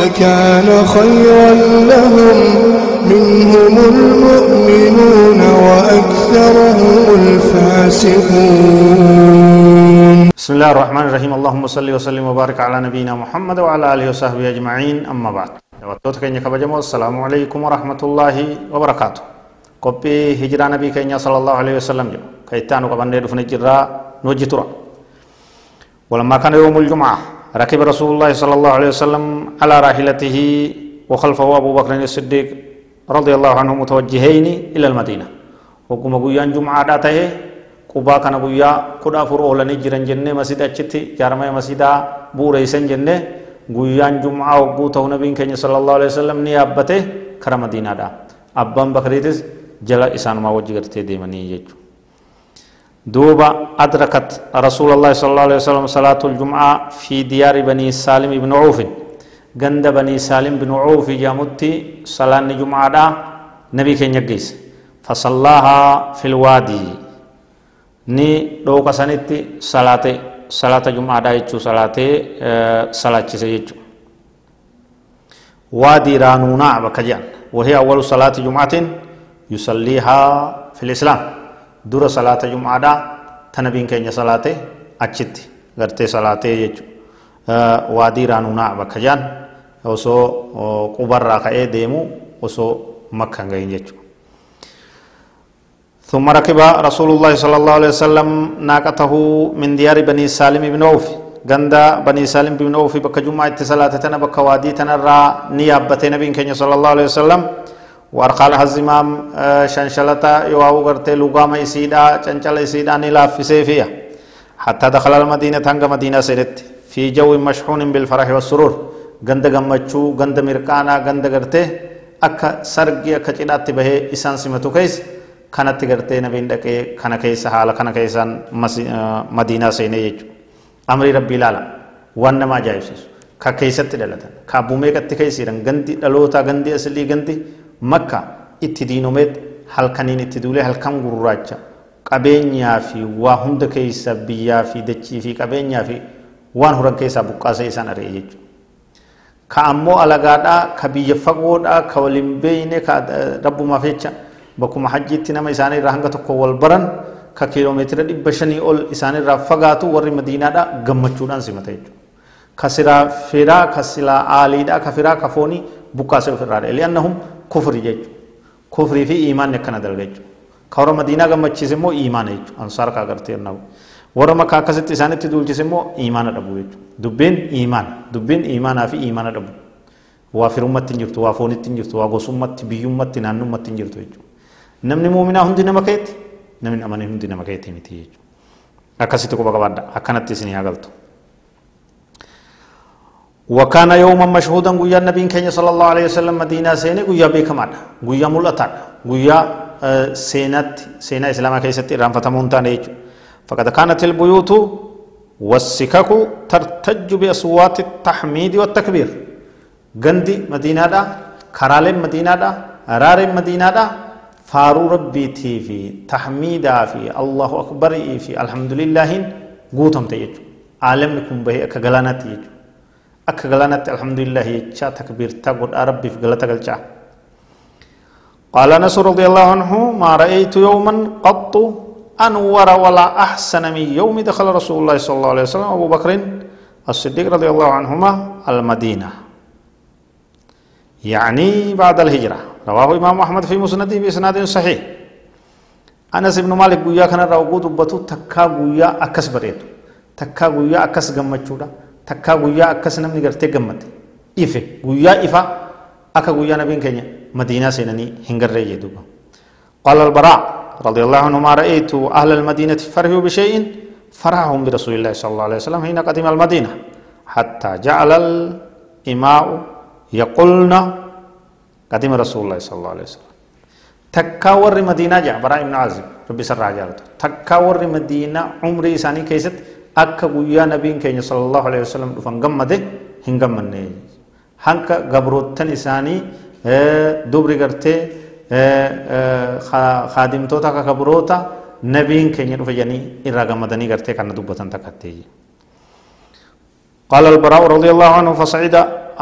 لكان خيرا لهم. منهم المؤمنون وأكثرهم الفاسقون. بسم الله الرحمن الرحيم. اللهم صل وسلم وبارك على نبينا محمد وعلى آله وصحبه أجمعين. أما بعد. وقتوت كينيا كبجمو. السلام عليكم ورحمة الله وبركاته. قبي هجرة نبي كينيا صلى الله عليه وسلم. كيتانو قبن دفن جرا نوجي ترى. ولما كان يوم الجمعة ركب رسول الله صلى الله عليه وسلم على راحلته وخلفه أبو بكر الصديق رضي الله عنه متوجهين إلى المدينة وقم قيان جمعة داته qubaa kana guyyaa kudha afur oolanii jiran jennee masjida achitti jaarmaya masjidaa buureysan jenne guyyaan jum'aa hogguu ta'u nabiin keenya sallallahu alaihi wasallam ni yaabbate kara madiinaadha abbaan bakriitis jala isaanumaa wajji gartee deemanii jechuudha دوبا أدركت رسول الله صلى الله عليه وسلم صلاة الجمعة في ديار بني سالم بن عوف جند بني سالم بن عوف جامتي صلاة الجمعة نبي كين يجيس فصلاها في الوادي ni dhooqa sanitti salaate salaata jumaadhaa jechuu salaatee salaachise jechuu وادي رانونا بكجان وهي أول صلاة جمعة يصليها في الإسلام دور صلاة جمعة دا تنبين كينيا صلاة أجت غرتي صلاة يجو وادي رانونا بكجان وسو قبر راكا ديمو وسو مكة غين يجو ثم ركب رسول الله صلى الله عليه وسلم ناقته من ديار بني سالم بن عوف غندا بني سالم بن عوف بك جمعة صلاة تنا بك وادي تنرى نيابة نبي صلى الله عليه وسلم وارقال الزمام شنشلتا يواو غرتي لغام إسيدا چنچل إسيدا نلاف سيفيا حتى دخل المدينة تنگ مدينة سيرت في جو مشحون بالفرح والسرور غند غمچو غند مرقانا غند غرتي akka sargi akka cidhaatti bahee isaan simatu keessa kanatti gartee nabiin dhaqee kana keessa haala kana keessaan madiinaa seenee jechuudha. Amrii rabbii ilaala waan nama ajaa'ibsiisu ka keessatti dhalatan ka abbumee qatti keessiidhan gandi dhalootaa gandi asilii gandi makka itti diinomeet halkaniin itti duulee halkan gurraacha qabeenyaa fi waa hunda keessa biyyaa fi dachii fi qabeenyaa fi waan horan keessaa buqqaasee isaan ari'e jechuudha. Ka ammoo alagaadhaa ka biyya fagoodhaa ka waliin beeyne ka rabbumaaf jecha. bakkuma hajjiitti nama isaaniirraa hanga tokko wal baran ka kiiloomeetira dhibba shanii ol isaaniirraa fagaatu warri madiinaadha gammachuudhaan simata jechuudha. Ka siraa firaa ka silaa aaliidha ka firaa ka foonii bukkaasee ofirraadha. Li'annahum Kufrii fi iimaanni akkana dalga jechuudha. Ka warra madiinaa gammachiise immoo iimaana jechuudha. Ansaar kaa gartee nabu. Warra makkaa akkasitti isaanitti duulchise immoo iimaana dhabu jechuudha. Dubbiin iimaana. Dubbiin iimaanaa fi iimaana dhabu. Waa firummatti hin jirtu, waa foonitti hin jirtu, waa gosummatti, biyyummatti, naannummatti hin jirtu jechuudha. namni muuminaa hundi nama keetti namni amanii hundi nama keetti miti jechuudha akkasitti quba qabaadha akkanatti isinii hagaltu وكان يوما مشهودا قويا النبي كenya صلى الله عليه وسلم مدينة سيني قويا بيكما قويا ملأتا قويا سينات سينا إسلاما كيست إرام فتمون تانيج فقد كانت البيوت والسكك ترتج بأصوات التحميد والتكبير. غندي مدينة دا كرال مدينة دا رار مدينة دا faaruu rabbiitii fi tahmiidaa fi allahu akbarii fi alhamdulillaahin guutamte jechuudha aalamni kun bahee akka galaanaatti jechuudha akka galaanaatti alhamdulillahi jechaa takbiirtaa godhaa rabbiif galata galchaa قال أنس رضي الله عنه ما رأيت يوما قط أنور ولا أحسن من يوم دخل رسول الله صلى الله عليه وسلم أبو بكر الصديق رضي الله عنهما المدينة. يعني بعد الهجرة. رواه إمام أحمد في مسنده بإسناد صحيح. أنس بن مالك قويا كان راوغو دبتو تكا قويا أكس بريتو تكا قويا أكس غمچودا تكا قويا أكس نمني غرتي غمت إفه قويا إفا أكا قويا نبين كينيا مدينة سينني هنگر ريجي دوبا قال البراء رضي الله عنه ما رأيت أهل المدينة فرحوا بشيء فرحهم برسول الله صلى الله عليه وسلم حين قدم المدينة حتى جعل الإماء يقولن قديم رسول الله صلى الله عليه وسلم تكا ور مدينة جاء براء ابن عازب ربي سر تكا ور مدينة عمري إساني كيست أكا قويا نبي كيني صلى الله عليه وسلم دفن قمده هنقمني هنك قبروتن إساني دبري قرتي خادمتوتا كبروتا نبيين كيني رفجاني إرى قمدني قرتي كان دبتن تكتي قال البراء رضي الله عنه فصعد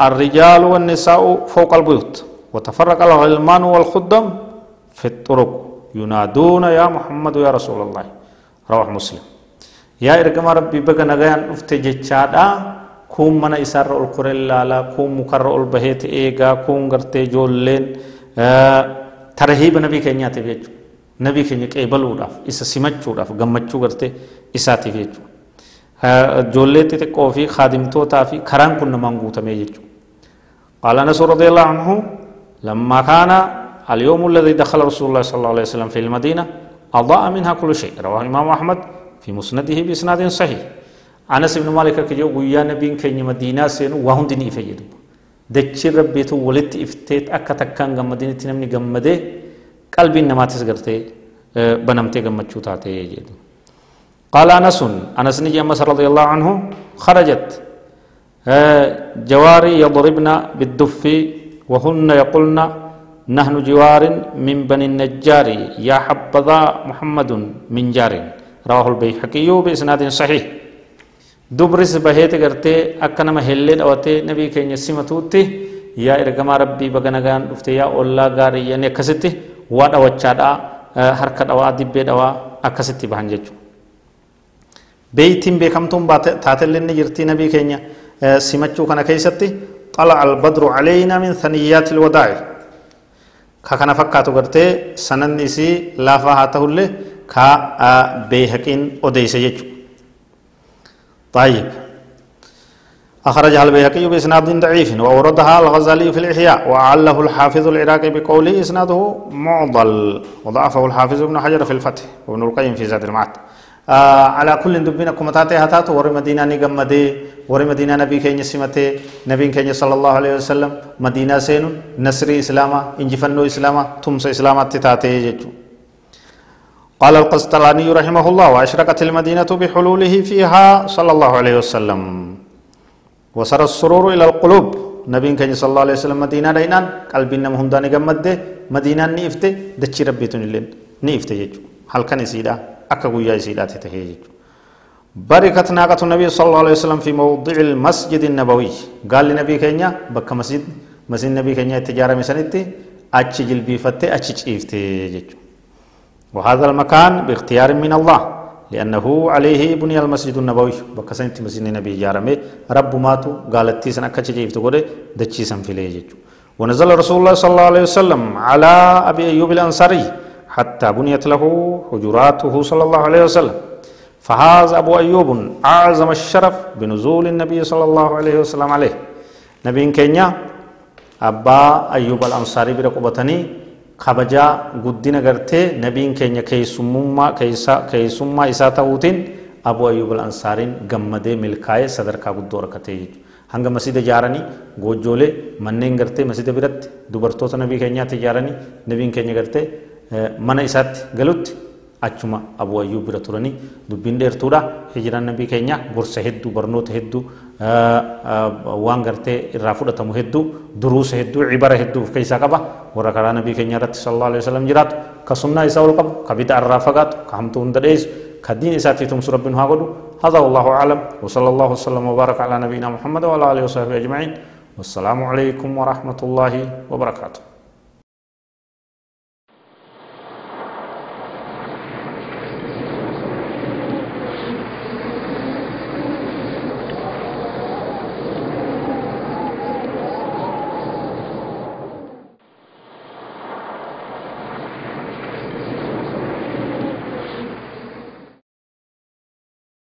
الرجال والنساء فوق البيوت وتفرق الغلمان والخدم في الطرق ينادون يا محمد يا رسول الله رواه مسلم يا إرقم ربي بقى نغيان افتججادا كوم من إسار القرى اللالا كوم مكر البهيت إيغا كوم غرتي جولين آه ترهيب نبي كينيا تبيجو نبي كينيا كيبلو داف إسا سمجو داف غمجو غرتي إسا تبيجو جولي xixiqqoo fi kaadimtootaa fi karaan kun namaan guutamee jechuudha. قال انس رضي الله عنه لما كان اليوم الذي دخل رسول الله صلى الله عليه وسلم في المدينة أضاء منها كل شيء رواه الإمام أحمد في مسنده بإسناد صحيح. أنس بن مالك كجو ويا نبي كي مدينة سينو وهم ديني فيدو. دچي ربيتو ولت إفتيت أكا تكان غم مدينة نمني غمده قلبي نما تسغرتي بنمتي غمچو تاتي يجدو قال أنس أنس نجي أمس رضي الله عنه خرجت جواري يضربن بالدف وهن يقولن نحن جوار من بني النجار يا حبذا محمد من جار. رواه البيهقي بإسناد صحيح دبرس بهيت غرتي أكنما هلين أوتي نبي كين يسمتوتي يا إرغما ربي بغنغان دفت يا الله غاري يعني كستي وادا وچادا حركت أوا دبي دوا أكستي بهنججو بيتين بكمتم تاتلين جرتي نبي كينيا سمچو كان كيستي طلع البدر علينا من ثنيات الوداع كان فكاتو غرتي سنن سي لافا هاته اللي كا بيهقين اوديس يجو طيب أخرجها البيهقي بإسناد ضعيف وأوردها الغزالي في الإحياء وعله الحافظ العراقي بقوله إسناده معضل وضعفه الحافظ ابن حجر في الفتح وابن القيم في زاد المعاد على كل دبنا كما تاتي هتاتو ور مدينة نغمدي ور مدينة نبي كيني سمتي نبي كيني صلى الله عليه وسلم مدينة سينو نصري إسلاما إنجفنو إسلاما تمس إسلاما تتاتي جيجو قال القسطلاني رحمه الله وأشرقت المدينة بحلوله فيها صلى الله عليه وسلم. وسر السرور إلى القلوب. نبي كان صلى الله عليه وسلم مدينة دينان قلبنا مهندان غمد مدينة نيفتة دچي ربيتون لين نيفتة يجو. هل كان يسيدا؟ أكا قويا يسيدات تهيج بركت ناقة النبي صلى الله عليه وسلم في موضع المسجد النبوي. قال لنبي كينيا بك مسجد مسجد النبي كينيا تجارة مسنتي أتش جلبي فتي أتش إفتي وهذا المكان باختيار من الله لأنه عليه بني المسجد النبوي. بك سنتي مسجد النبي جارمي رب ماتو قالت تيسن أكا جيفت قولي دتشي سنفلي ونزل رسول الله صلى الله عليه وسلم على أبي أيوب الأنصاري حتى بنيت له حجراته صلى الله عليه وسلم. فهذا أبو أيوب أعظم الشرف بنزول النبي صلى الله عليه وسلم عليه. نبي كينيا أبا أيوب الأنصاري برقبتني kabajaa guddina gartee nabiin keenya keessummaa isaa ta'uutiin abu ayyub al-ansaariin gammadee milkaa'ee sadarkaa guddoo argatee jechuudha. Hanga masjida ijaaranii goojjoolee manneen gartee masjida biratti dubartoota nabii keenyaatti ijaaranii nabiin keenya gartee mana isaatti galutti achuma abu ayyub bira turanii dubbiin dheertuudha hijiraan nabii keenya gorsa hedduu barnoota hedduu waan gartee irraa fudhatamu hedduu duruusa hedduu cibara hedduu of keessaa qaba warra karaa nabii keenya irratti sallallahu alaihi wasallam jiraatu ka sunnaa isaa ol qabu ka bid'a irraa fagaatu ka hamtuu hunda dheessu ka diin isaatti tumsu rabbiin haa godhu هذا والله أعلم وصلى الله وسلم وبارك على نبينا محمد وعلى آله وصحبه أجمعين والسلام عليكم ورحمة الله وبركاته